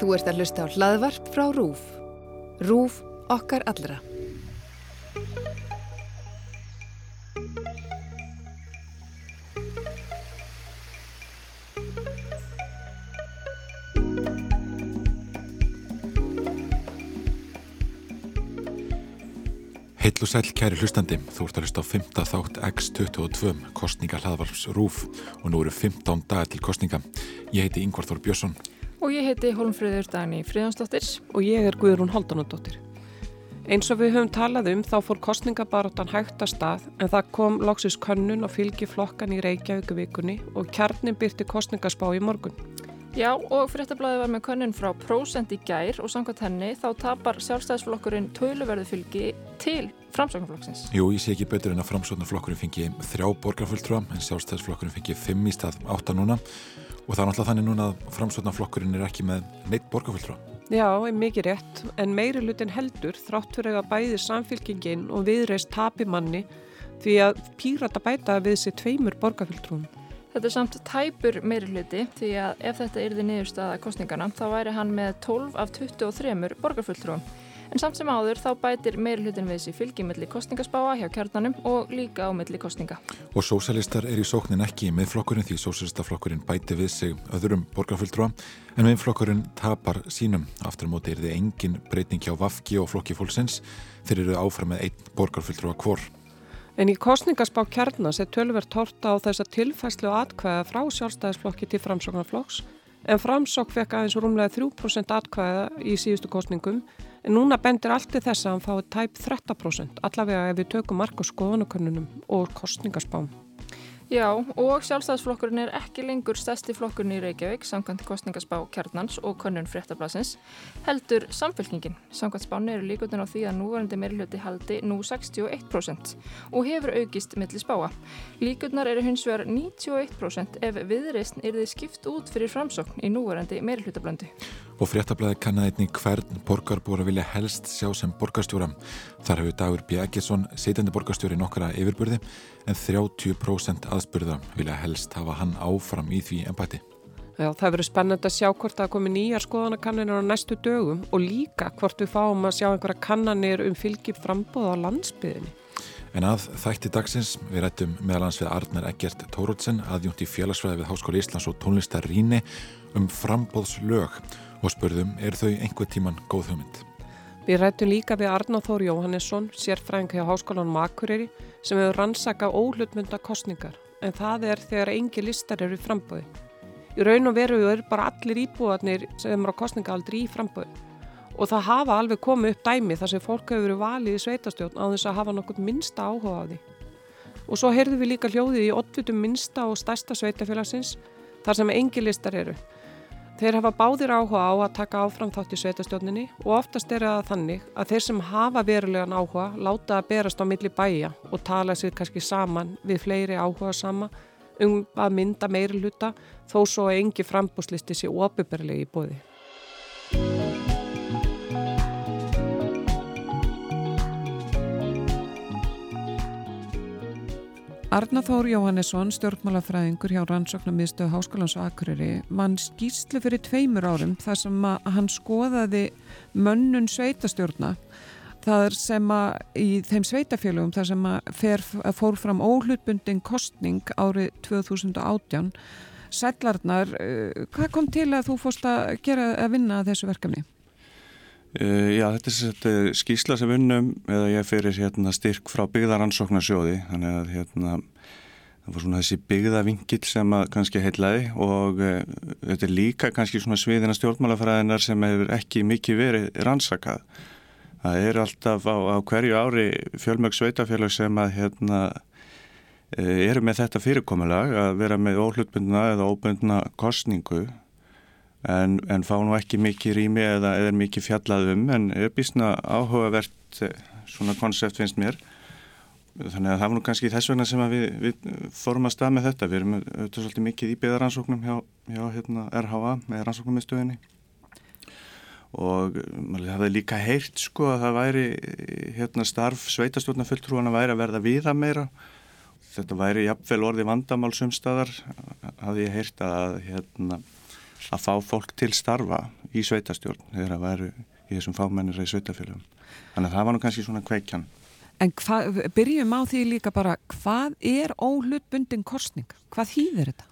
Þú ert að hlusta á hlaðvarp frá RÚF. RÚF okkar allra. Heill og sæl kæri hlustandi, þú ert að hlusta á 5. þátt X22 kostninga hlaðvarps RÚF og nú eru 15 dagar til kostninga. Ég heiti Yngvar Þór Björnsson. Og ég heiti Holmfröður Dagni Fríðansdóttir. Og ég er Guðrún Haldanadóttir. Eins og við höfum talað um þá fór kostningabaróttan hægt að stað en það kom loksis könnun og fylgi flokkan í Reykjavíku vikunni og kjarnin byrti kostningaspá í morgun. Já og fréttablaði var með könnun frá prósent í gær og samkvæmt henni þá tapar sjálfstæðisflokkurinn töluverðu fylgi til framsóknarflokksins. Jú, ég sé ekki betur en að framsóknarflokkurinn fengi þrjá borgarfulltrúa en sjálfstæðisflokkurinn fengi fimm í stað átta núna og það er náttúrulega þannig núna að framsóknarflokkurinn er ekki með neitt borgarfulltrúa. Já, mikið rétt, en meiri lutin heldur þrátt fyrir að bæði samfylkingin og viðreist tapi manni því að pírata bæta við sér tveimur borgarfulltrúum. Þetta er samt tæpur meiri hluti því að ef þetta yrði niðurstaða kostningana þá væri hann með 12 af 23 borgarfulltrúum. En samt sem áður þá bætir meiri hlutin við þessi fylgi millir kostningaspáa hjá kjarnanum og líka á millir kostninga. Og sósalistar er í sóknin ekki með flokkurinn því sósalistaflokkurinn bæti við sig öðrum borgarfulltrúa en með flokkurinn tapar sínum. Aftur á móti er þið engin breyting hjá Vafki og flokki fólksins þeir eru áfram með einn borgarfulltrúa hvor. En í kostningaspá kjarnas er tölverð torta á þessa tilfæslu atkvæða frá sjálfstæðisflokki til framsóknarflokks en framsók fekk aðeins rúmlega 3% atkvæða í síðustu kostningum en núna bendir allt til þess að hann fái tæp 30% allavega ef við tökum marka skoðanakönnunum og kostningaspám. Já, og sjálfstæðisflokkurinn er ekki lengur stærsti flokkurinn í Reykjavík, samkvæmt kostningaspá kjarnans og könnun fréttablasins, heldur samfélkingin. Samkvæmt spáni eru líkvöldin á því að núvarandi meirljöti haldi nú 61% og hefur aukist millir spáa. Líkvöldnar eru hins vegar 91% ef viðreysn er þið skipt út fyrir framsókn í núvarandi meirljötablöndu. Og fréttablaði kannaði einnig hvern borgarbúra vilja helst sjá sem borgarstjóra. Þar hefur Dagur B. Eggesson, setjandi borgarstjóri nokkara yfirbyrði en 30% aðspurða vilja helst hafa hann áfram í því ennbæti. Já, það verður spennend að sjá hvort það komi nýjar skoðanakannanir á næstu dögum og líka hvort við fáum að sjá einhverja kannanir um fylgi frambóð á landsbyðinni. En að þætti dagsins við rættum meðalans við Arnar Eggert Tórótsen aðjúnt í félagsfræði við Háskóli Íslands og tónlistar Ríni um frambóðslög og spurðum er þau einhver tíman góð hugmynd. Við rættum líka við Arnar Þór Jóhannesson, sérfræðing hjá Háskólanum Akureyri sem hefur rannsakað óhlutmynda kostningar en það er þegar engi listar eru frambóði. Í raun og veru eru bara allir íbúðarnir sem eru á kostningaaldri í frambóði og það hafa alveg komið upp dæmi þar sem fólk hefur verið valið í sveitastjórn á þess að hafa nokkur minnsta áhuga á því. Og svo heyrðum við líka hljóðið í oddvitum minnsta og stærsta sveitafélagsins þar sem engi listar eru. Þeir hafa báðir áhuga á að taka áfram þátt í sveitastjórninni og oftast er það þannig að þeir sem hafa verulegan áhuga láta að berast á milli bæja og tala sér kannski saman við fleiri áhuga sama um að mynda meiri hluta þó svo að engi frambúslisti sé opiðberlegi í bóði. Arnaþór Jóhannesson, stjórnmálafræðingur hjá rannsóknarmiðstöðu Háskólands og Akureyri, mann skýrslu fyrir tveimur árum þar sem að hann skoðaði mönnun sveitastjórna þar sem að í þeim sveitafélögum þar sem að fer, fór fram óhlutbundin kostning árið 2018. Sætlarnar, hvað kom til að þú fórst að gera að vinna þessu verkefni? Uh, já, þetta er skýrsla sem unnum eða ég fyrir hérna, styrk frá byggðaransóknarsjóði þannig að hérna, það var svona þessi byggðavingil sem kannski heitlaði og uh, þetta er líka kannski svona sviðina stjórnmálafræðinar sem hefur ekki mikið verið rannsakað. Það er alltaf á, á hverju ári fjölmög sveitafélag sem að hérna, uh, eru með þetta fyrirkomulag að vera með óhlutbundna eða óbundna kostningu En, en fá nú ekki mikið rými eða er mikið fjallað um en er bísna áhugavert svona konsept finnst mér. Þannig að það var nú kannski þess vegna sem við, við fórum að stað með þetta. Við erum auðvitað svolítið mikið í beðaransóknum hjá, hjá hérna, RHA með rannsóknum með stöðinni og maður hafði líka heyrt sko að það væri hérna starf sveitastjórna fulltrúana væri að verða viða meira. Þetta væri jafnvel orði vandamálsumstæðar hafði ég heyrt að hérna að fá fólk til starfa í sveitastjórn þegar það væru í þessum fámennir í sveitafélagum. Þannig að það var nú kannski svona kveikjan. En hva, byrjum á því líka bara, hvað er óhlutbundin kostning? Hvað hýðir þetta?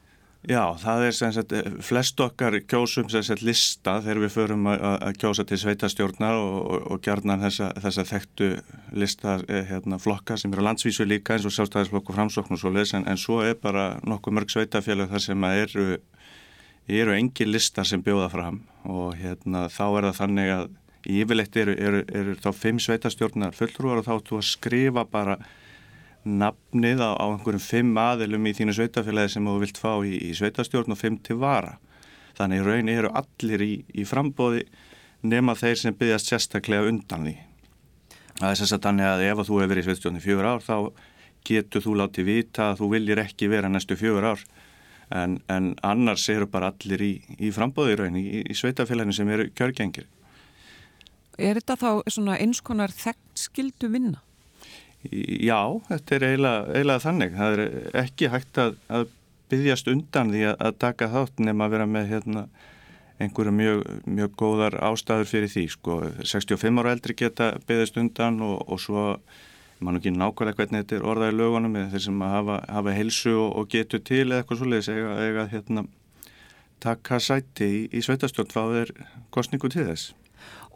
Já, það er sem sagt, flest okkar kjósum sem sagt lista þegar við förum að kjósa til sveitastjórnar og, og, og gerðnar þessa, þessa þekktu lista eh, hérna, flokka sem eru landsvísu líka eins og sjálfstæðisflokk og framsókn og svo leiðis en, en svo er bara nokkuð mörg sveitafélag þar sem eru, eru engi listar sem bjóða fram og hérna, þá er það þannig að Ívilegt eru, eru, eru þá fimm sveitastjórnar fulltrúar og þá þú að skrifa bara nafnið á, á einhverjum fimm aðilum í þínu sveitafélagi sem þú vilt fá í, í sveitastjórn og fimm til vara. Þannig raun eru allir í, í frambóði nema þeir sem byggjast sérstaklega undan því. Það er sérstaklega að ef þú hefur verið í sveitastjórn í fjögur ár þá getur þú látið vita að þú viljir ekki vera næstu fjögur ár en, en annars eru bara allir í, í frambóði raun í sveitafélaginu sem eru kjörgengir. Er þetta þá svona einskonar þekkt skildu vinna? Já, þetta er eiginlega, eiginlega þannig. Það er ekki hægt að, að byggjast undan því að, að taka þátt nema að vera með hérna, einhverju mjög, mjög góðar ástæður fyrir því. Sko. 65 ára eldri geta byggjast undan og, og svo, mann ekki nákvæmlega hvernig þetta er orðað í lögunum, þeir sem hafa, hafa helsu og, og getur til eða eitthvað svolítið eiga, eiga hérna, taka sæti í, í sveitastjórn fáður kostningu til þess.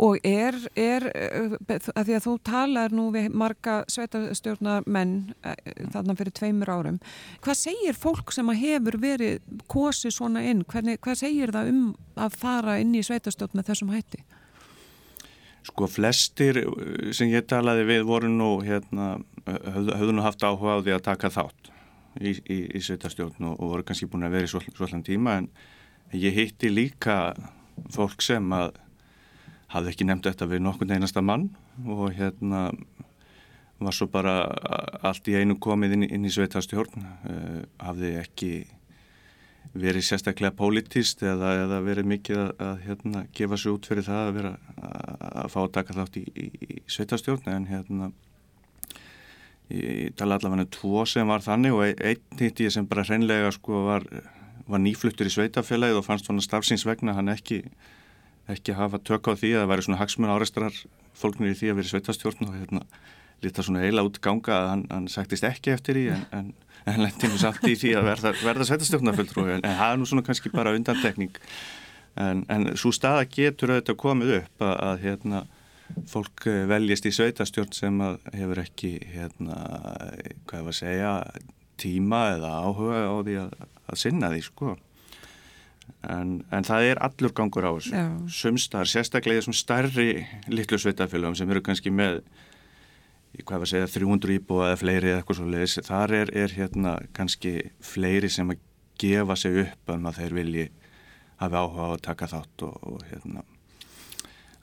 Og er, er eh, að því að þú talar nú við marga sveitastjórnar menn eh, þarna fyrir tveimur árum, hvað segir fólk sem hefur verið kosið svona inn? Hvernig, hvað segir það um að fara inn í sveitastjórn með þessum hætti? Sko flestir eh, sem ég talaði við voru nú hérna, höfðu nú haft áhuga á því að taka þátt í, í, í sveitastjórn og, og voru kannski búin að vera í svolítið tíma en ég hitti líka fólk sem að hafði ekki nefnt þetta við nokkur einasta mann og hérna var svo bara allt í einu komið inn, inn í sveitastjórn uh, hafði ekki verið sérstaklega pólitist eða, eða verið mikið að, að hérna, gefa sér út fyrir það að vera að, að fá að taka þátt í, í, í sveitastjórn en hérna ég tala allavega um tvo sem var þannig og einn hitt ég sem bara hreinlega sko var, var nýfluttur í sveitafélagið og fannst svona stafsins vegna hann ekki ekki hafa tök á því að það væri svona hagsmun áreistrar fólknir í því að vera sveitastjórn og hérna lítið svona eila út ganga að hann, hann sagtist ekki eftir því en, en, en lendinu samt í því að verða, verða sveitastjórnafulltrú en, en það er nú svona kannski bara undantekning. En, en svo staða getur auðvitað komið upp að, að hérna fólk eh, veljist í sveitastjórn sem að hefur ekki hérna, hvað var að segja tíma eða áhuga á því að, að sinna því sko. En, en það er allur gangur á þessu. Sumstar, sérstaklega þessum starri litlu sveitafélagum sem eru kannski með, hvað var að segja, 300 íbúa eða fleiri eða eitthvað svo leiðis. Þar er, er hérna kannski fleiri sem að gefa sig upp um að þeir vilji hafa áhuga á að taka þátt og, og hérna.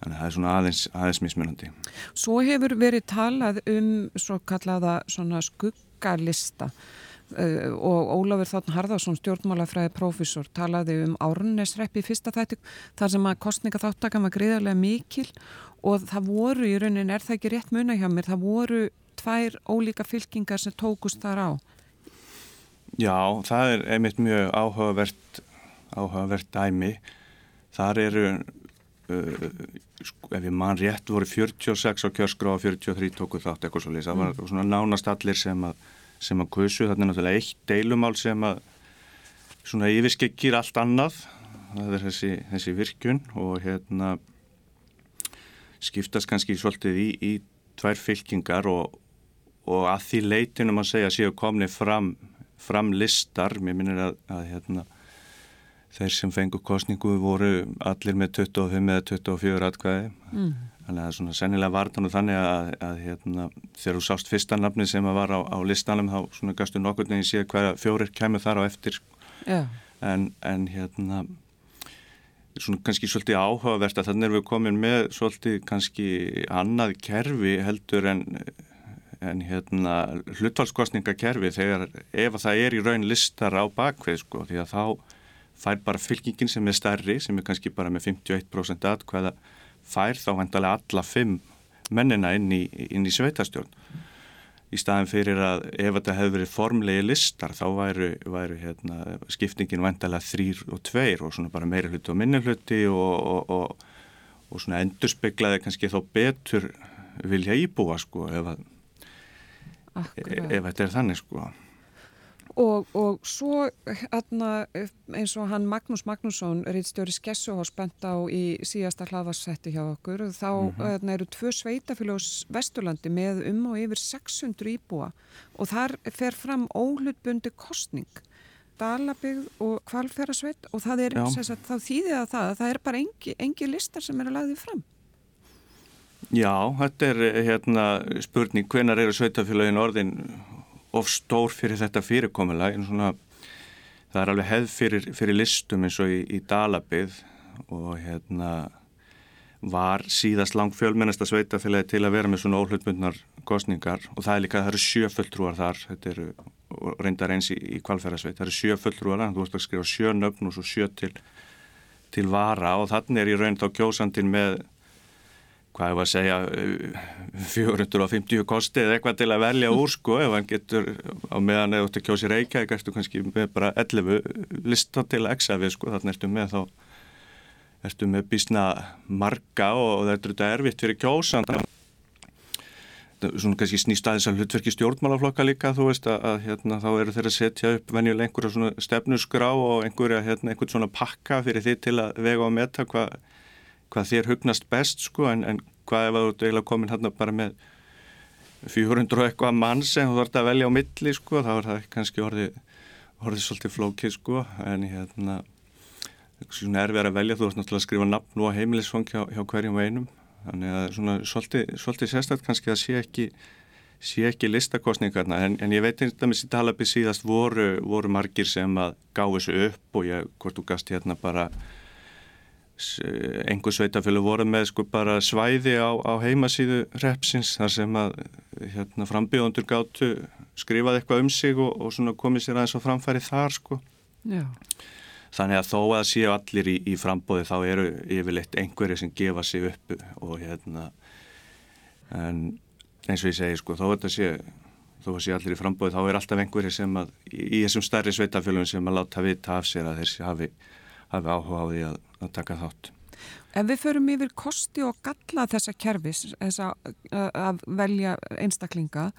Þannig að það er svona aðeins, aðeins mismunandi. Svo hefur verið talað um svo kallaða svona skuggalista Uh, og Ólafur Þáttan Harðarsson stjórnmálafræði profesor talaði um árunnesreppi fyrsta þættu þar sem að kostninga þáttakan var greiðarlega mikil og það voru í raunin, er það ekki rétt muna hjá mér, það voru tvær ólíka fylkingar sem tókust þar á. Já, það er einmitt mjög áhugavert áhugavert dæmi. Þar eru uh, sko, ef ég mann rétt voru 46 á kjörskrá og 43 tóku þátt eitthvað svo lýsa, það var mm. svona nánast allir sem að sem að kusu, þarna er náttúrulega eitt deilumál sem að svona yfirskekkir allt annað. Það er þessi, þessi virkun og hérna skiptast kannski svolítið í, í tvær fylkingar og, og að því leitinum að segja séu komni fram, fram listar, mér minnir að, að hérna þeir sem fengur kostningu voru allir með 25 eða 24 atkvæði mm. Þannig að svona sennilega var þannig að, að hérna, þegar þú sást fyrsta nafni sem var á, á listanum þá svona gastu nokkur neginn síðan hverja fjórir kemur þar á eftir yeah. en, en hérna svona kannski svolítið áhugavert að þannig er við komin með svolítið kannski annað kerfi heldur en, en hérna hlutvalskostningakerfi þegar ef það er í raun listar á bakveð sko því að þá fær bara fylkingin sem er stærri sem er kannski bara með 51% aðkvæða fær þá vendalega alla fimm mennina inn í, í sveitastjórn í staðin fyrir að ef þetta hefði verið formlegi listar þá væru, væru hérna, skiptingin vandalega þrýr og tveir og svona bara meira hluti og minni hluti og, og, og, og svona endurspeglaði kannski þá betur vilja íbúa sko ef, að, ef þetta er þannig sko. Og, og svo hérna, eins og hann Magnús Magnússon, reitstjóri Skessuhás bent á í síðasta hlaðvarsetti hjá okkur, þá mm -hmm. hérna, eru tvö sveitafélags Vesturlandi með um og yfir 600 íbúa og þar fer fram óhlutbundi kostning, Dalabygð og Kvalferðarsveit og það er, sagt, þá þýðið að það að það er bara engi, engi listar sem eru lagðið fram. Já, þetta er hérna, spurning, hvenar eru sveitafélagin orðin of stór fyrir þetta fyrirkomulega en svona það er alveg hefð fyrir, fyrir listum eins og í, í Dalabið og hérna var síðast lang fjölmennasta sveitafélagi til að vera með svona óhlutbundnar kostningar og það er líka, það eru sjöfulltrúar þar, þetta eru reyndar eins í, í kvalferðarsveit, það eru sjöfulltrúar þú veist að skrifa sjönöfn og svo sjö til, til vara og þannig er í raun þá kjósandin með hvað var að segja 450 kosti eða eitthvað til að velja úr sko ef hann getur á meðan eða út að kjósi reykja eitthvað ertu kannski með bara 11 lista til að exa við sko þannig ertu með þá ertu með bísna marga og þetta er erfitt fyrir kjósan svona kannski snýst aðeins að hlutverki stjórnmálaflokka líka þú veist að, að hérna, þá eru þeir að setja upp venjuleg einhverja svona stefnusgrá og einhverja hérna, einhvern svona pakka fyrir því til að vega og metta hvað hvað þér hugnast best sko en, en hvað ef þú eiginlega komin hérna bara með 400 og eitthvað mann sem þú þarfst að velja á milli sko þá er það kannski orðið orðið svolítið flókið sko. En hérna svona er verið að velja þú ert náttúrulega að skrifa nafn og heimilisfang hjá, hjá hverjum einum. Þannig að svona svolítið, svolítið sérstætt kannski að sé ekki sé ekki listakostningarna en, en ég veit einnig að mér síðan tala byrð síðast voru, voru margir sem að gá þessu upp og ég, hvort þú gast hérna bara einhver sveitafjölu voru með sko bara svæði á, á heimasíðu repsins þar sem að hérna, frambíðundur gáttu skrifað eitthvað um sig og, og svona komið sér aðeins á framfæri þar sko Já. þannig að þó að séu allir í, í frambóði þá eru yfirleitt einhverju sem gefa sig upp og hérna en eins og ég segi sko þó að þetta sé þó að sé allir í frambóði þá er alltaf einhverju sem að í, í þessum starri sveitafjölum sem að láta vita af sér að þessi hafi hafi áhuga á því að, að taka þátt. Ef við förum yfir kosti og galla þessa kervis, þessa að velja einstaklinga,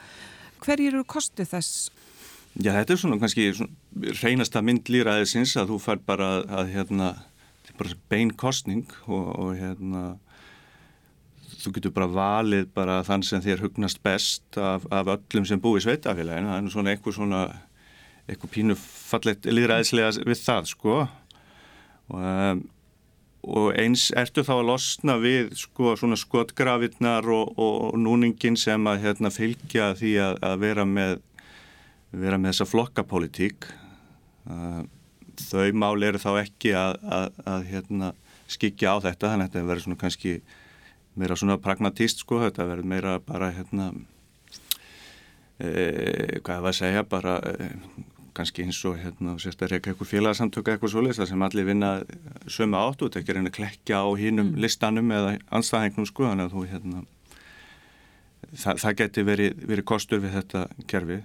hver eru kosti þess? Já, þetta er svona kannski svona, reynasta mynd líraðisins að þú fær bara að, að hérna, þetta er bara bein kostning og, og hérna þú getur bara valið bara þann sem þér hugnast best af, af öllum sem búi í sveitafélaginu, það er svona eitthvað svona eitthvað pínu fallet líðræðislega við það sko og, um, og eins ertu þá að losna við sko svona skotgrafinnar og, og núningin sem að hérna, fylgja því að, að vera með vera með þessa flokkapolítík uh, þau máli eru þá ekki að, að, að hérna, skikja á þetta þannig að þetta verður svona kannski meira svona pragmatíst sko þetta verður meira bara hérna e, hvað er það að segja bara e, kannski eins og hérna, sérstaklega eitthvað félagsamtöku eitthvað svolítið sem allir vinna sömu áttu, þetta ekki reyna að klekja á hínum mm. listanum eða anstæðingnum sko, þannig að þú hérna það, það geti verið, verið kostur við þetta kerfi.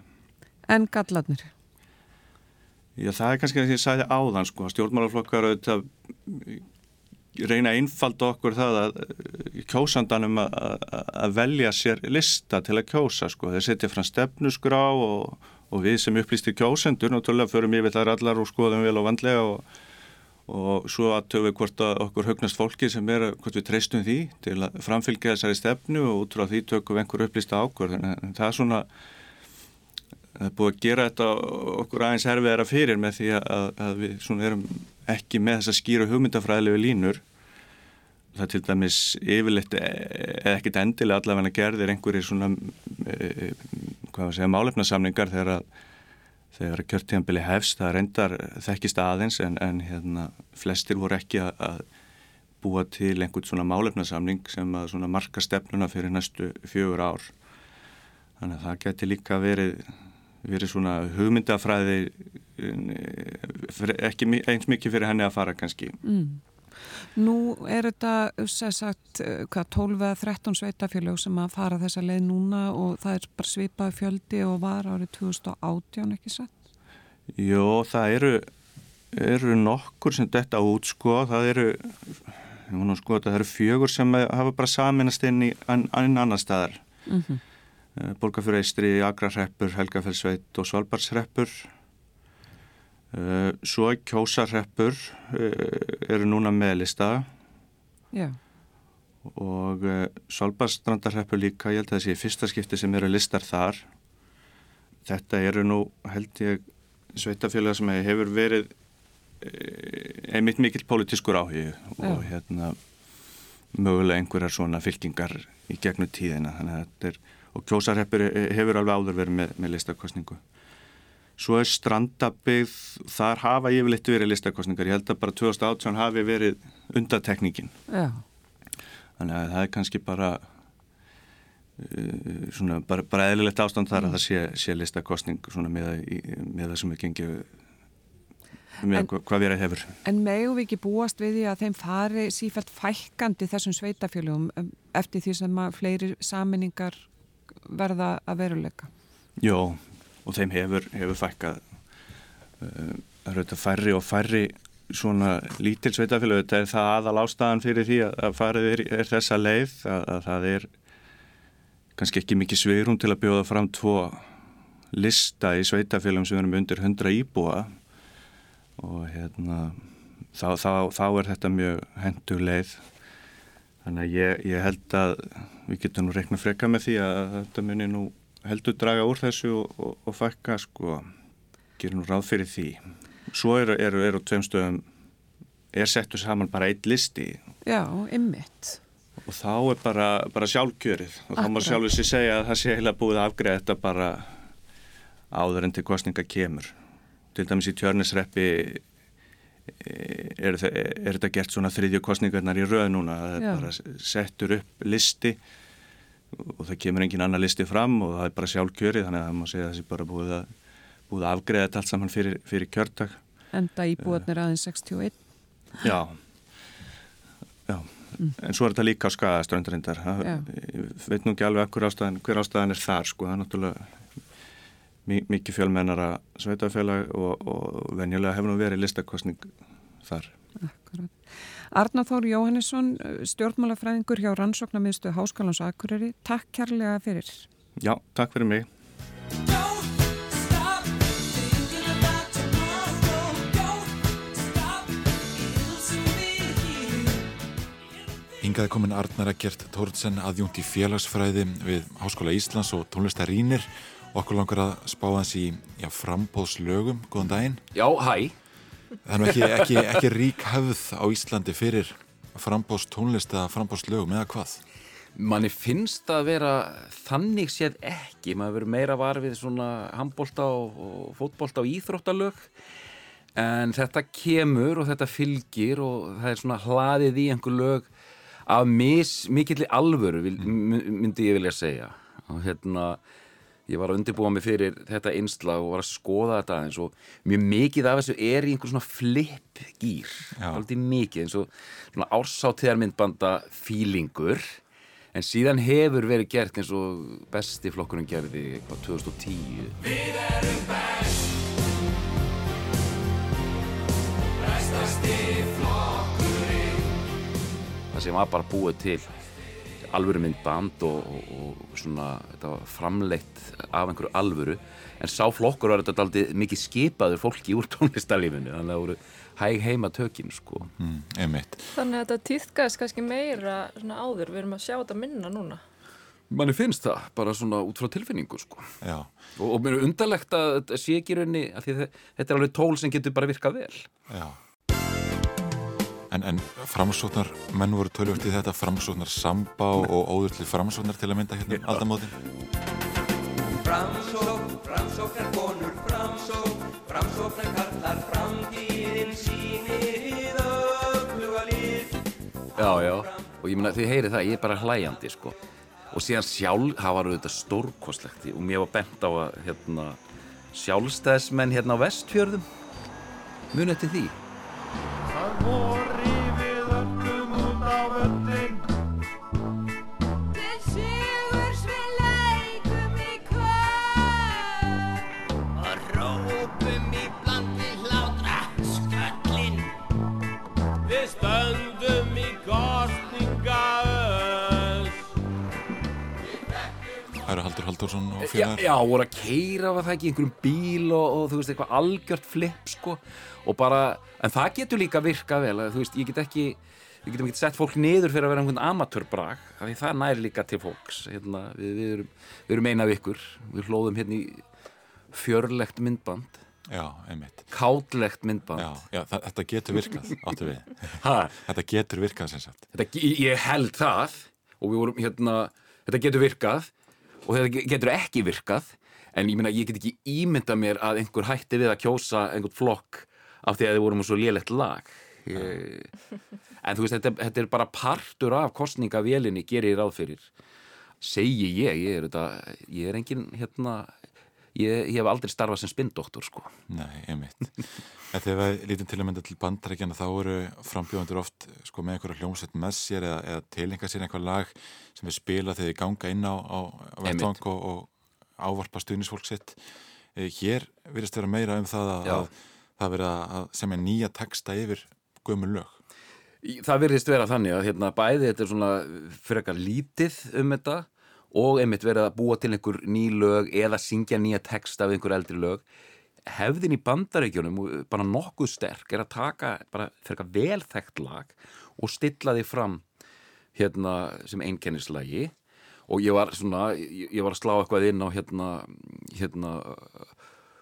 En gallarnir? Já, það er kannski að ég sagði áðan sko, stjórnmálaflokkar auðvitað reyna að innfalda okkur það að kjósandanum að, að velja sér lista til að kjósa sko, þeir setja fram stefnusgrá og og við sem upplýstir kjósendur náttúrulega förum yfir þar allar og skoðum vel og vandlega og, og svo aðtöfum við hvort að okkur högnast fólki sem er hvort við treystum því til að framfylgja þessari stefnu og út frá því tökum við einhver upplýsta ákvörð en það er svona það er búið að gera þetta okkur aðeins herfiðara fyrir með því að, að við erum ekki með þessa skýra hugmyndafræðilegu línur það til dæmis yfirleitt eða ekkit endilega allavega gerðir einhverjir svona e, hvað var að segja málefnasamningar þegar að þegar kjörtíðanbili hefst. Það reyndar þekkist aðeins en, en hérna, flestir voru ekki að, að búa til einhvern svona málefnasamning sem að svona marka stefnuna fyrir næstu fjögur ár. Þannig að það geti líka verið verið svona hugmyndafræði ekki eins mikið fyrir henni að fara kannski. Mm. Nú er þetta, sagt, hvað, 12 eða 13 sveitafélög sem að fara þessa leið núna og það er bara svipað fjöldi og var árið 2018, ekki satt? Jó, það eru, eru nokkur sem detta út, sko, það eru, sko, það eru fjögur sem hafa bara saminast inn í ann annar staðar. Mm -hmm. Borgarfjörð Eistri, Agrarreppur, Helgafellsveit og Svalbardsreppur svo kjósarreppur uh, eru núna meðlista Já. og uh, Svalbardstrandarreppur líka, ég held að það sé fyrsta skipti sem eru listar þar. Þetta eru nú, held ég, sveitafélag sem hefur verið einmitt mikill pólitískur áhug og hérna mögulega einhverjar svona fylkingar í gegnum tíðina. Er, og kjósarreppur hefur alveg áður verið með, með listakostningu. Svo er strandabigð, þar hafa yfirleitt verið listakostningar. Ég held að bara 2018 hafi verið undatekningin. Já. Þannig að það er kannski bara, uh, svona, bara, bara eðlilegt ástand þar mm. að það sé, sé listakostning með, með það sem við gengjum með en, hvað við hefur. En megum við ekki búast við því að þeim fari sífælt fækkandi þessum sveitafélugum um, eftir því sem að fleiri saminningar verða að veruleika? Jó, og þeim hefur, hefur fækkað uh, færri og færri svona lítil sveitafélag þetta er það aðal ástæðan fyrir því að farið er, er þessa leið að, að það er kannski ekki mikið sveirum til að bjóða fram tvo lista í sveitafélagum sem erum undir 100 íbúa. Og hérna þá, þá, þá er þetta mjög hendur leið. Þannig að ég, ég held að við getum nú reikna freka með því að þetta munir nú heldur draga úr þessu og, og, og fækka sko, gerum ráð fyrir því. Svo eru er, er á tveim stöðum er settur saman bara eitt listi. Já, ymmit og þá er bara, bara sjálfkjörið. Og þá má sjálfur sér segja að það sé heila búið að afgreða þetta bara áður en til kostninga kemur. Til dæmis í tjörnisreppi er, er, er þetta gert svona þriðju kostningarnar í rauð núna? Það er Já. bara settur upp listi og það kemur engin annar listi fram og það er bara sjálfkjöri þannig að má segja að það sé bara búið að, búið að afgreða þetta allt saman fyrir, fyrir kjörtak Enda íbúðarnir aðeins 61 Já, já. Mm. en svo er þetta líka á skagaströndarindar ég veit nú ekki alveg hver ástæðan, hver ástæðan er þar sko, það er náttúrulega mikið fjölmennara sveitafélag og, og venjulega hefur nú verið listakostning þar. Akkurat Arnáþór Jóhannesson, stjórnmálafræðingur hjá Rannsóknarmiðstu Háskálans Akureyri. Takk kærlega fyrir. Já, takk fyrir mig. Yngaði komin Arnar Egert Tórnsen aðjúnt í félagsfræði við Háskóla Íslands og tónlistarínir. Okkur langar að spá hans í já, frambóðslögum. Góðan daginn. Já, hæ. Það er ekki, ekki, ekki rík höfð á Íslandi fyrir frambóst tónlist eða frambóst lögum eða hvað? Manni finnst það að vera þannig séð ekki, maður verður meira varfið svona handbólta og, og fótbólta og íþróttalög. En þetta kemur og þetta fylgir og það er svona hlaðið í einhver lög af mis, mikillir alvöru myndi ég vilja segja. Og hérna ég var að undirbúa mig fyrir þetta einsla og var að skoða þetta eins og mjög mikið af þessu er í einhvern svona flip gýr, aldrei mikið eins og svona ársáttíðarmyndbanda fílingur. En síðan hefur verið gert eins og besti flokkurinn gerði á 2010 Við erum best. Bestasti flokkurinn. Það sem var bara búið til alvöru myndband og, og, og svona þetta var framleitt af einhverju alvöru en sá flokkur var þetta aldrei mikið skipaður fólki úr tónlistarlífinu þannig að það voru hæg heima tökinn sko. Mm, Þannig að þetta týðkast kannski meira áður, við erum að sjá þetta minna núna. Manni finnst það, bara svona út frá tilfinningu sko. Já. og, og mér er undarlegt að þetta sé ekki raunni að þetta er alveg tól sem getur bara virkað vel. Já En, en framsóknar menn voru tölvögt í þetta framsóknar samba og óður til framsóknar til að mynda hérna um aldamótin. Framsókn, framsóknar konur framsókn, framsóknar kallar framtíðin sínir öfluga líf Já, já, og ég meina þið heyrið það, ég er bara hlæjandi sko. Og síðan sjálf, það var auðvitað stórkoslegt og mér var bent á að hérna, sjálfstæðismenn hérna á vestfjörðum munið til því. Það voru Haldursson og Já, félagar. já, voru að keira var það ekki einhverjum bíl og, og þú veist eitthvað algjört flip sko og bara, en það getur líka virkað vel að, þú veist, ég get ekki við getum ekki sett fólk niður fyrir að vera einhvern amatörbrag því það næri líka til fólks hérna, við, við, erum, við erum eina af ykkur við hlóðum hérna í fjörlegt myndband Já, einmitt. kátlegt myndband Já, já, þetta getur virkað, áttu við. Þetta getur virkað sem sagt. þetta, ég held það og við vorum hérna þetta getur virkað og þetta ge- getur ekki virkað en ég meina ég get ekki ímynda mér að einhver hætti við að kjósa einhvern flokk af því að þið vorum svo lélegt lag. Ég, en þú veist þetta, þetta er bara partur af kostningavélinni gerir ráð fyrir. Segi ég, ég er, þetta, ég er engin hérna ég, ég hef aldrei starfað sem spindoktor sko Nei, einmitt. En þegar við lítum til að mynda til bandarækjana þá eru frambjóðandur oft sko, með einhverja hljómsveit með sér eða, eða tilenga sér einhver lag sem við spila þegar við ganga inn á, á vettvang og, og ávarpa stuðnisfólk sitt. Eh, Hér virðist vera meira um það að, að það verið að semja nýja texta yfir gömul lög. Það virðist vera þannig að hérna, bæði þetta er svona frekar lítið um þetta og einmitt verið að búa til einhver ný lög eða syngja nýja texta af einhver eldri lög. Hefðin í bandaríkjunum bara nokkuð sterk er að taka bara frekar velþekkt lag og stilla því fram hérna sem einkennislagi. Og ég var svona, ég, var að slá eitthvað inn á hérna, hérna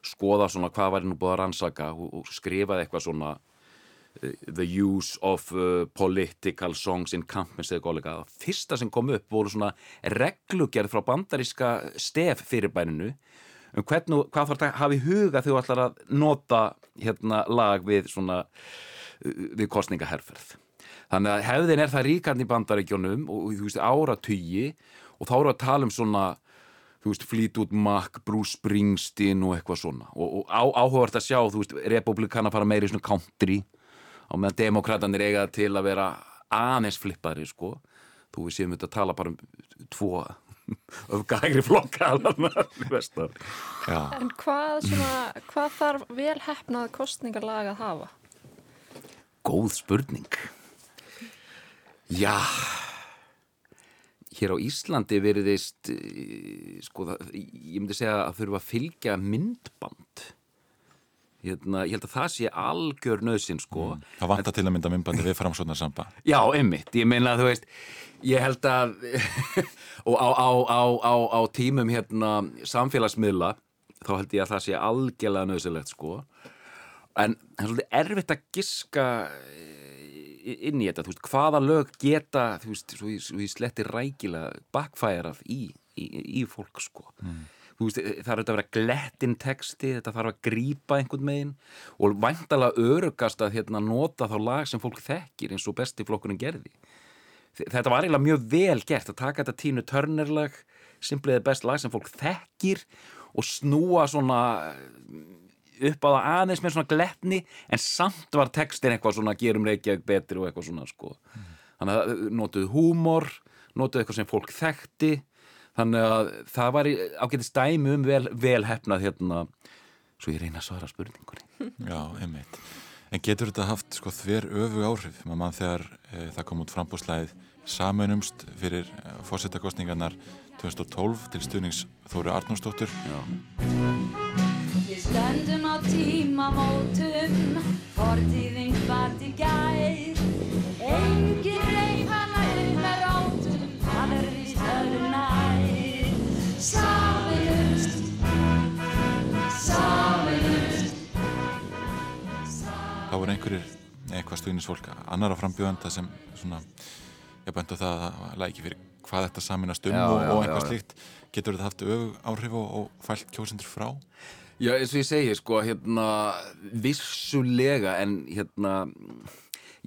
skoða svona hvað var nú búið að rannsaka og, og skrifaði eitthvað svona the use of uh, political songs in campus eða góðleika. Það fyrsta sem kom upp voru svona reglugerð frá bandaríska stef fyrirbæninu um hvernig, hvað þarf að hafa í huga þegar þú ætlar að nota hérna lag við svona uh, við kostningaherferð. Þannig að hefðin er það ríkand í bandaríkjónum og, og þú veist áratugi og þá eru að tala um svona þú veist, Fleetwood Mac, Bruce Springsteen og eitthvað svona og, og á, áhugavert að sjá, þú veist, republikana fara meira í svona country á meðan demokratanir eiga til að vera aðeins flippari, sko. Þú við séum þetta að tala bara um tvo öfgægri flokka En hvað, svona, hvað þarf vel hefnað kostningarlag að hafa? Góð spurning. Já. Hér á Íslandi veriðist sko, það, ég myndi segja að þurfa að fylgja myndband hérna, ég held að það sé algjör nöðsinn sko. Það vantar til að mynda myndbandi við framsóknar samba. Já, einmitt, ég meina að þú veist ég held að og á, á, á, á, á tímum hérna samfélagsmiðla þá held ég að það sé algjörlega nöðsilegt sko. En það er svolítið erfitt að giska eh, inn í þetta, þú veist, hvaða lög geta, þú veist, svo ég, svo ég sletti rækilega bakfærað í, í, í fólk sko. Þú veist, það er þetta að vera glettin texti þetta þarf að grípa einhvern megin og væntalega örugast að hérna, nota þá lag sem fólk þekkir eins og besti flokkurinn gerði þetta var eiginlega mjög vel gert að taka þetta tínu törnerlag simpliðið best lag sem fólk þekkir og snúa svona upp á það aðeins með svona gletni en samt var textin eitthvað svona gerum Reykjavík betri og eitthvað svona sko. þannig að notuðu húmor notuðu eitthvað sem fólk þekkti þannig að það var ágætist dæmi um vel, vel hefnað hérna svo ég reyna að svara spurningunni Já, einmitt. En getur þetta haft sko þver öfu áhrif? Maður mann þegar e, það kom út frambúslæðið samanumst fyrir e, fórsetakostningarnar 2012 til stuðnings Þóru Arnúsdóttur. Við stöndum á tímamótum, fortíðin hvart í gær. Engin Þá voru einhverjir eitthvað stuðningsfólk annara frambjóðanda sem svona, ég bæntu það að lægi fyrir hvað þetta saminast um Já, og, já, og eitthvað já. slíkt. Getur þetta haft öfu áhrif og, og fælt kjósendur frá? Já, eins og ég segi, sko, hérna, vissulega, en hérna,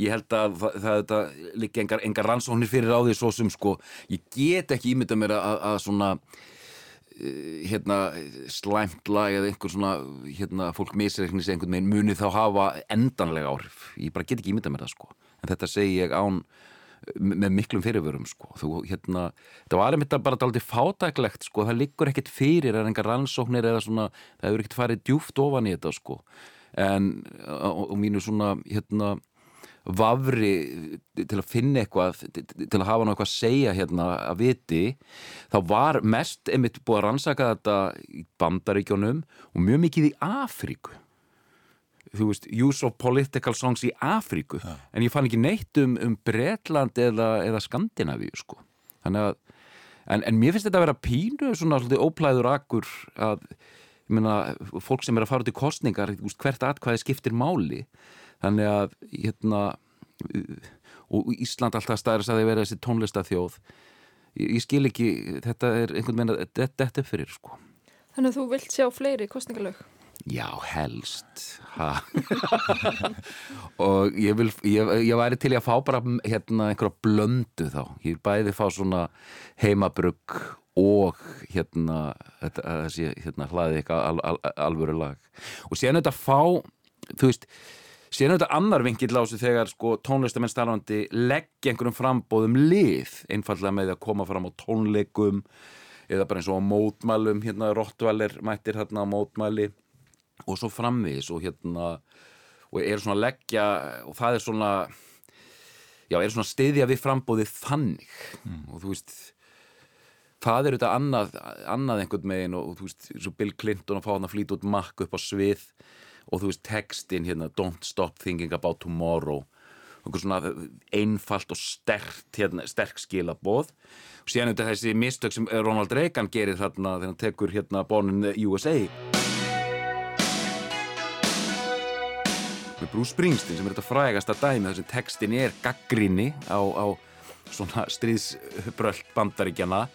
ég held að það, það, það líka engar, engar rannsóknir fyrir á því svo sem, sko, ég get ekki ímynda mér að, að svona, hérna, slæmt lag eða einhver svona, hérna, fólk misreiknis einhvern veginn muni þá hafa endanlega áhrif. Ég bara get ekki ímynda mér það, sko. En þetta segi ég án með miklum fyrirvörum sko. þú, hérna, það var einmitt bara dálítið fátæklegt sko. það liggur ekkert fyrir er engar rannsóknir eða svona það hefur ekkert farið djúft ofan í þetta sko. en á, á mínu svona hérna, vafri til að finna eitthvað til að hafa náttúrulega eitthvað að segja hérna að viti þá var mest einmitt búið að rannsaka þetta í bandaríkjónum og mjög mikið í Afríku. Þú veist, use of political songs í Afríku. Ja. en ég fann ekki neitt um, um Bretland eða, eða Skandinavíu sko. Þannig að en, en mér finnst þetta að vera pínu svona svolítið óplæður akkur að ég meina, fólk sem er að fara út í kostningar hvert atkvæði skiptir máli þannig að hérna og Ísland alltaf stæðis að það vera þessi tónlistathjóð ég, ég skil ekki, þetta er einhvern veginn að þetta er fyrir sko. Þannig að þú vilt sjá fleiri kostningalög Já, helst. Og ég vil ég, ég væri til að fá bara hérna einhverja blöndu þá. Ég vil bæði fá svona heimabrugg og hérna þessi hérna hlaði eitthvað al, al, alvöru lag. Og séðan þetta fá þú veist, séðan þetta annar vingill á sig þegar sko tónlistamenn starfandi leggja einhverjum frambóðum lið einfallega með að koma fram á tónleikum eða bara eins og á mótmælum. Hérna Rottvaler mættir hérna á mótmæli og svo framvegis og hérna og er svona leggja og það er svona já, er svona stiðja við frambóðið þannig. Mm. og þú veist það er auðvitað annað, annað einhvern megin og, og þú veist, eins og Bill Clinton að fá hann að flýta út makk upp á svið og þú veist, textin hérna Don't stop thinking about tomorrow og svona einfalt og sterkt hérna, sterk skilaboð. Og síðan auðvitað þessi mistök sem Ronald Reagan gerir þarna þegar hann tekur hérna bónun USA með Bruce Springsteen sem er þetta frægast að dæmi þessum textin er gaggrinni á, á svona stríðsbröld bandaríkjana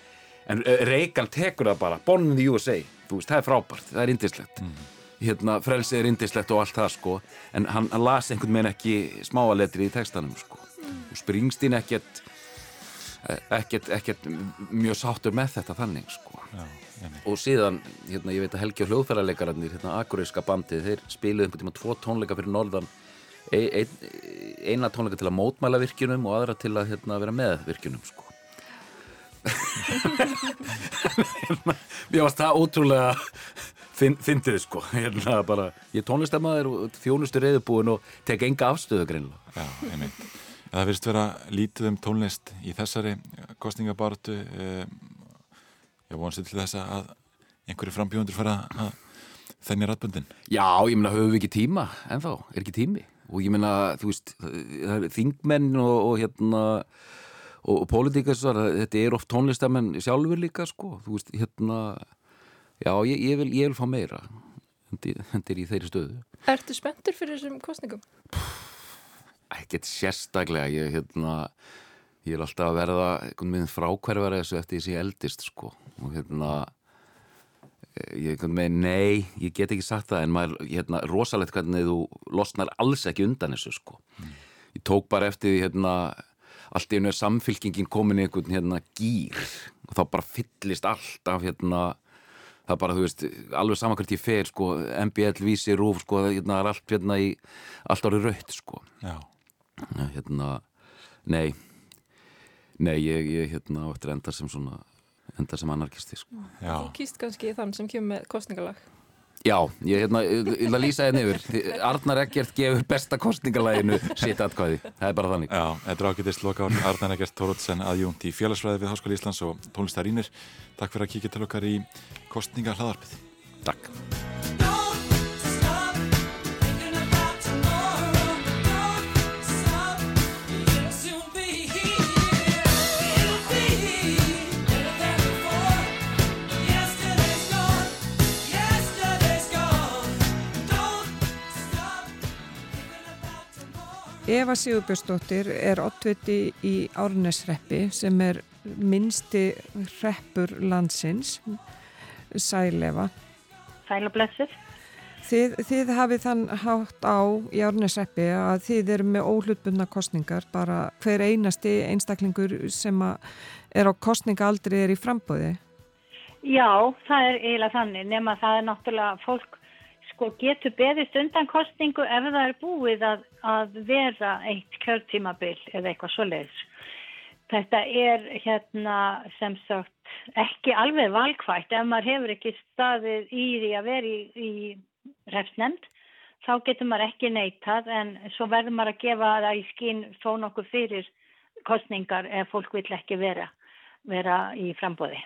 en eh, Reagan tekur það bara Born in the USA, þú veist, það er frábært það er indislegt mm. Hérna, frelsið er indislegt og allt það sko en hann, hann las einhvern veginn ekki smáaletri í textanum sko mm. og Springsteen ekkert ekkert, ekkert mjög sáttur með þetta þannig sko Já, og síðan, hérna, ég veit að Helgi og hljóðfærarleikararnir, hérna, Akureyska bandið þeir spiluði einhvern tíma tvo tónleika fyrir norðan ein, ein, eina tónleika til að mótmæla virkunum og aðra til að hérna, vera með virkunum sko. Mér varst það ótrúlega fyndið sko. Hérna, bara, ég tónlistamæður og þjónustur reyðubúin og tek enga afstöðu greinlega Já, einmitt. Það finnst vera lítið um tónlist í þessari kostningabartu eh, ég vonast til þess að einhverju frambjóðundur fara að þennja rættbundin Já, ég meina, höfum við ekki tíma en þá, er ekki tími? Og ég meina, þú veist, það er þingmenn og, og hérna og, og pólitíkasar, þetta er oft tónlistamenn sjálfur líka, sko. Þú veist, hérna já, ég, ég, vil, ég vil fá meira hendir í þeirri stöðu Ertu spenntur fyrir þessum kostningum? Ekkert sérstaklega, ég, hérna ég er alltaf að verða einhvern veginn frákverðar þessu eftir því sem ég eldist sko og hérna ég er einhvern veginn, nei, ég get ekki sagt það en maður, hérna, rosalegt hvernig þú losnar alls ekki undan þessu sko mm. ég tók bara eftir því hérna allt í einu er samfylkingin komin í einhvern hérna gýr og þá bara fyllist allt af hérna það bara, þú veist, alveg samankvæmt ég fer sko, MBL vísi rúf sko hérna er allt hérna í, allt árið raut sko Já. hérna, nei Nei, ég, ég hérna áttur enda sem svona enda sem anarkisti sko. Þú kýst kannski þann sem kemur með kostningalag Já, ég hérna, vil að lýsa henni yfir. Arnar Eggert gefur besta kostningalaginu sitt atkvæði, það er bara þannig. Já, þetta er ágætist loka Arnar Eggert Tórótsen aðjúnt í félagsfræði við Háskóli Íslands og tónlistarínir Takk fyrir að kíkja til okkar í kostningahlaðarpið Takk Eva Sigurbjörnsdóttir er ottviti í Árnesreppi sem er minnsti reppur landsins, Sælefa. Sælablessir. Þið, þið hafið þann hátt á í Árnesreppi að þið eru með óhlutbundna kostningar, bara hver einasti einstaklingur sem er á kostningaaldri er í frambóði. Já, það er eiginlega þannig, nema það er náttúrulega fólk sko getur beðist undan kostningu ef það er búið að, að vera eitt kjörtímabil eða eitthvað svo leiðs. Þetta er hérna sem sagt ekki alveg valkvægt ef maður hefur ekki staðið í því að vera í, í refsnend þá getur maður ekki neitað en svo verður maður að gefa það í skín þó nokkuð fyrir kostningar ef fólk vil ekki vera, vera í frambóði.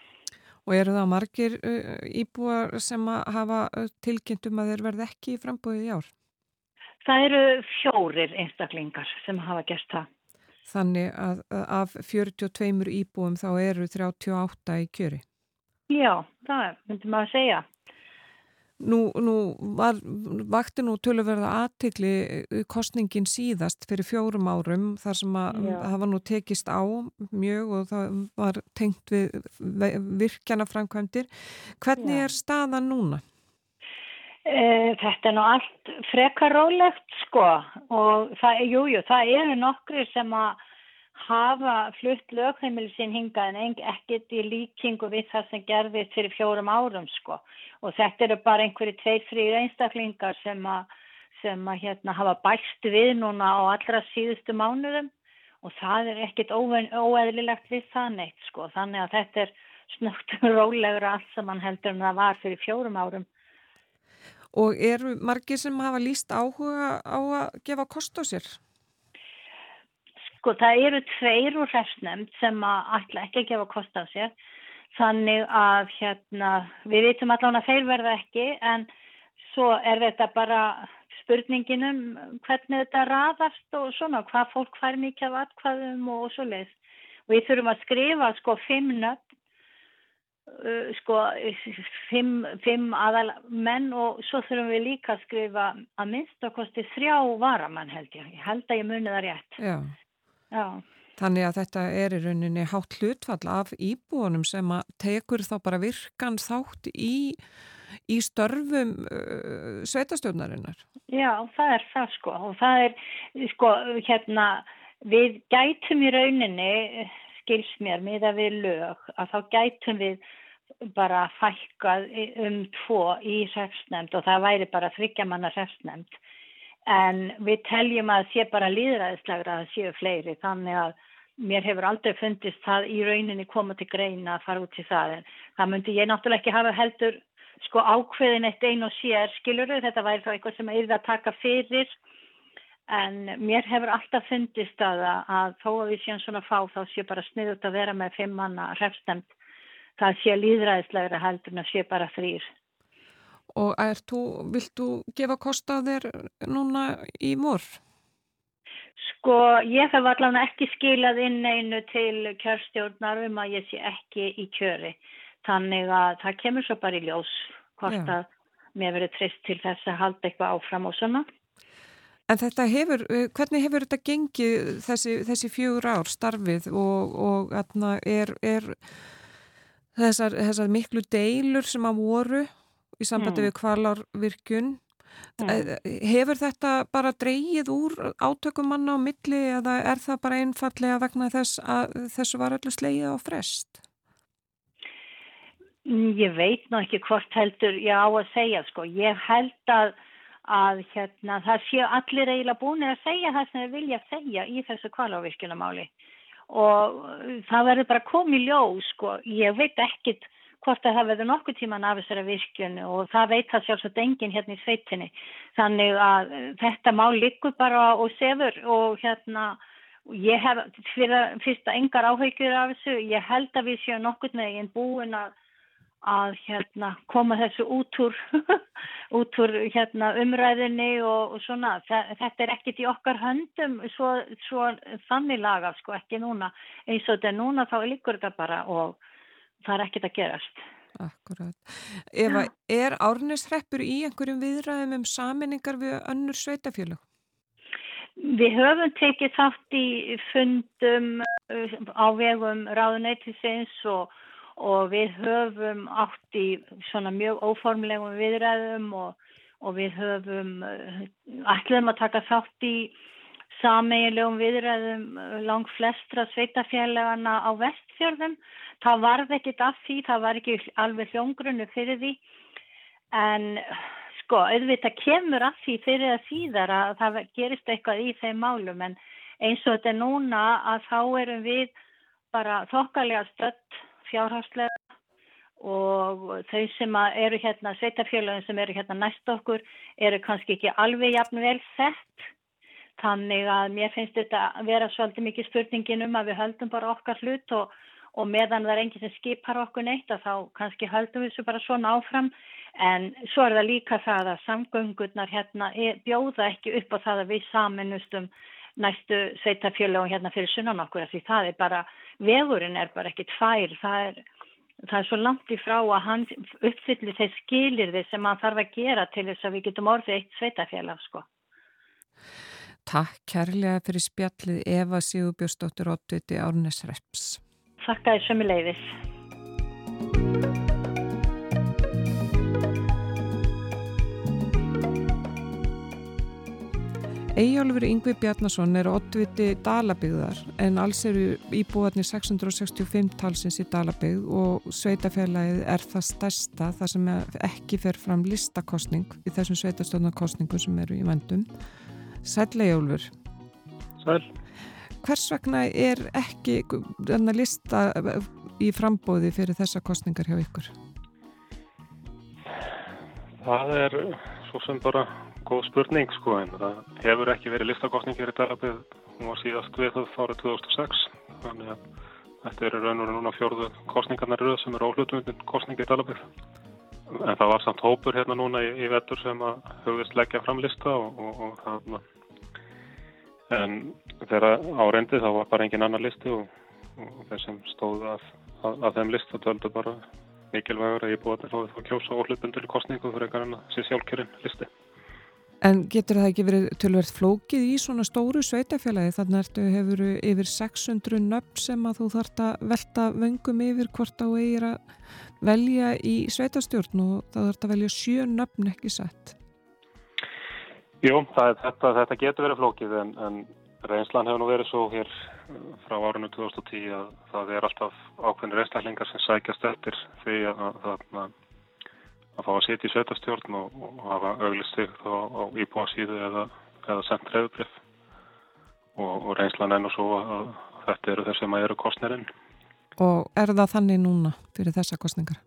Og eru það margir íbúar sem hafa tilkynntum að þeir verð ekki í frambóði í ár? Það eru fjórir einstaklingar sem hafa gert það. Þannig að af 42 íbúum þá eru 38 í kjöri? Já, það myndum að segja. Nú, nú var, vakti nú tölurverða aðtikli kostningin síðast fyrir fjórum árum þar sem að það var nú tekist á mjög og það var tengt við virkjana framkvæmdir. Hvernig Já. er staðan núna? E, þetta er nú allt frekarólegt sko og það, jú, jú, það eru nokkri sem að hafa flutt lögheimili sín hingað en ekkert í líkingu við það sem gerðist fyrir fjórum árum sko og þetta eru bara einhverju tveir, þrýr einstaklingar sem að, sem að hérna hafa bæst við núna á allra síðustu mánuðum og það er ekkert óeðlilegt við það neitt sko þannig að þetta er snögt rólegur allt sem mann heldur en það var fyrir fjórum árum. Og eru margir sem hafa líst áhuga á að gefa kost á sér? Sko það eru tveir úr hrefsnefnd sem að ætla ekki að gefa kost á sér þannig að hérna við vitum allavega að þeir verða ekki en svo er þetta bara spurninginum hvernig þetta raðast og svona hvað fólk fær mikið af atkvaðum og svo leiðs. Við þurfum að skrifa sko fimm nöfn, uh, sko fimm, fimm aðal menn og svo þurfum við líka að skrifa að minnst að kosti þrjá varamann held ég. Ég held að ég muni það rétt. Já. Já. Þannig að þetta er í rauninni hátt hlutfall af íbúanum sem tekur þá bara virkan þátt í, í störfum uh, sveitastjónarinnar. Já, það er það sko og það er sko hérna við gætum í rauninni skils mér með að við lög að þá gætum við bara fækkað um tvo í hrefsnemnd og það væri bara þryggjamanna hrefsnemnd en við teljum að sé bara líðræðislegra að séu fleiri þannig að mér hefur aldrei fundist það í rauninni koma til greina að fara út í það en það myndi ég náttúrulega ekki hafa heldur sko ákveðin eitt ein og sér skiluru þetta væri þá eitthvað sem er að taka fyrir en mér hefur alltaf fundist að, að þó að við séum svona fá þá sé bara sniðut að vera með fimm manna hrefstemt það sé líðræðislegra heldur en að sé bara þrýr Og þú, vilt þú gefa kost á þér núna í morð? Sko, ég hef allavega ekki skilað inn einu til kjörstjórnar um að ég sé ekki í kjöri. Þannig að það kemur svo bara í ljós hvort Já. að mér verið trist til þess að halda eitthvað áfram og svona. En þetta hefur, eh, hvernig hefur þetta gengið þessi, þessi fjögur ár starfið og, og er, er þessar, þessar miklu deilur sem að voru í sambandi mm. við kvalarvirkjun. Mm. Eh, hefur þetta bara dreyið úr átökum manna á milli eða er það bara einfallega vegna þess að þessu var öllu sleið á frest? Mm, ég veit ná ekki hvort heldur ég á að segja sko. Ég held að, að hérna, það séu allir eiginlega búin að segja það sem þeir vilja segja í þessu kvalarvirkjunamáli og það verður bara komið ljóð sko. Ég veit ekkit hvort að það verður nokkuð tíman af þessara virkjun og það veit það sjálfsagt enginn hérna í sveitinni. Þannig að eh, þetta má líku bara og sefur og hérna ég hef fyrir fyrsta engar áhaugjur af þessu. Ég held að við séum nokkuð neginn búin að, að hérna, koma þessu út úr, út úr hérna, umræðinni og, og svona. Þetta er ekkit í okkar höndum svo, svo þannig laga, sko ekki núna. Eins og þetta núna þá líkur þetta bara og það er ekkert að gerast. Akkurat. Eva, er árnisreppur í einhverjum viðræðum um saminningar við önnur sveitafjölu? Við höfum tekið þátt í fundum uh, á vegum ráðuneytisins og, og við höfum átt í svona mjög óformlegum viðræðum og, og við höfum ætlum uh, að taka þátt í sameiginlegum viðræðum uh, lang flestra sveitafjölagana á vestfjörðum það varð ekkit af því, það var ekki alveg hljóngrunnu fyrir því. En sko, auðvitað kemur af því fyrir að síðar að það gerist eitthvað í þeim málum. En eins og þetta er núna að þá erum við bara þokkalega stött fjárhagslega og þau sem eru hérna, sveitafélagin sem eru hérna næst okkur eru kannski ekki alveg jafn vel sett þannig að mér finnst þetta vera svolítið mikið spurningin um að við höldum bara okkar hlut og, og meðan það er enginn sem skipar okkur neitt að þá kannski höldum við þessu bara svona áfram en svo er það líka það að samgöngurnar hérna er, bjóða ekki upp á það að við saminustum næstu sveitafélagin hérna fyrir sunnan okkur því það er bara, vegurinn er bara ekki tvær, það er það er svo langt í frá að hann uppfyllir þeir skilir þið sem hann þarf að gera til þess að við getum orðið eitt sveitafélag sko. Takk kærlega fyrir spjallið Eva Sigurbjörnsdóttir Óttuti Árnes Reps. Takk að þið sömu leiðis. Eyjálfur Yngvi Bjarnason er oddviti Dalabygðar en alls eru íbúðarnir 665 talsins í Dalabygð og sveitafélagið er það stærsta þar sem ekki fer fram listakostning í þessum sveitastöðnarkostningum sem eru í vendum. Sæl Eyjálfur. Sæl. Hvers vegna er ekki lista í frambóði fyrir þessa kostningar hjá ykkur? Það er svo sem bara góð spurning sko en það hefur ekki verið listakostning hér í Dalabið, hún var síðast við það árið 2006 þannig að þetta eru raun og núna fjörðu kostningarnar rauð sem eru óhlutundin kostningi í Dalabið en það var samt hópur hérna núna í, í vettur sem að höfðist leggja fram lista og, og, og það en þegar árendi þá var bara engin annar listi og, og þeir sem stóðu að, að, að þeim lista töldu bara mikilvægur að ég búið að það fóði þá kjósa óhlutundin kostningu fyrir einhvern að sé sjálfkjörinn listi En getur það ekki verið tölverð flókið í svona stóru sveitafélagi þannig að hefur yfir 600 nöfn sem að þú þart að velta vöngum yfir hvort á eigir að velja í sveitastjórn og það þart að velja sjö nöfn ekki sett? Jú, það, þetta, þetta getur verið flókið en, en reynslan hefur nú verið svo hér frá árunum 2010 að það er alltaf ákveðin reynslæklingar sem sækjast eftir því að það að fá að setja í sveitastjórn og, og hafa auglist sig þá á íbúansíðu eða, eða sendt reyðubrif og, og reynslan enn og svo að þetta eru þeir sem að eru kostnirinn. Og er það þannig núna fyrir þessa kostningar?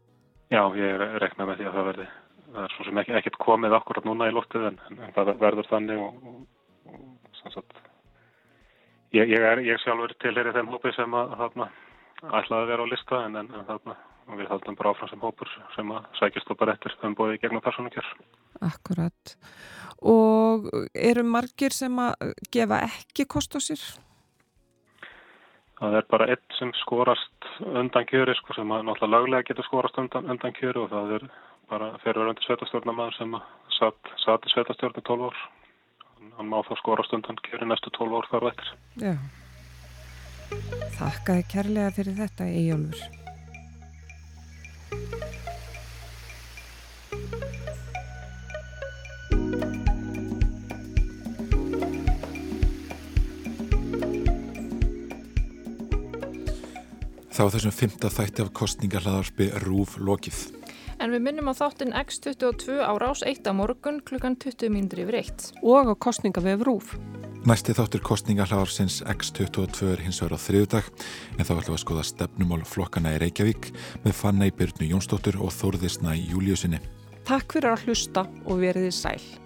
Já, ég rekna með því að það verði það er svo sem ekki, ekkert komið akkurat núna í lóttið en, en það verður þannig og, og sannsagt ég, ég er ég sjálfur til þeirri þeim hópi sem að þarna ætlaði að vera á lista en, en, en þarna og við haldum bara áfram sem hópur sem að sækist og bara eftir umbóði gegnum personukjör. Akkurat. Og eru margir sem að gefa ekki kost á sér? Það er bara einn sem skorast undan kjöri sko, sem að náttúrulega löglega getur skorast undan, undan kjöri og það er bara fyrirverðandi sveitastjórnamaður sem satt, satt í sveitastjórnum 12 ár. Hann má þá skorast undan kjöri næstu 12 ár þar veitir. Já. Þakkaði kærlega fyrir þetta, Ejjólfur. Þá þessum fymta þætti af kostningarlaðarspi Rúf lokið. En við minnum á þáttinn X22 á rás 1 á morgun klukkan 20 mindri yfir 1. Og á kostningavef Rúf. Næsti þáttur kostningarlaðarsins X22 er hins vegar á þriðudag en þá ætlum við að skoða stefnumál flokkana í Reykjavík með Fanna í Byrnu Jónsdóttur og Þórðisna í Júliusinni. Takk fyrir að hlusta og veriði sæl.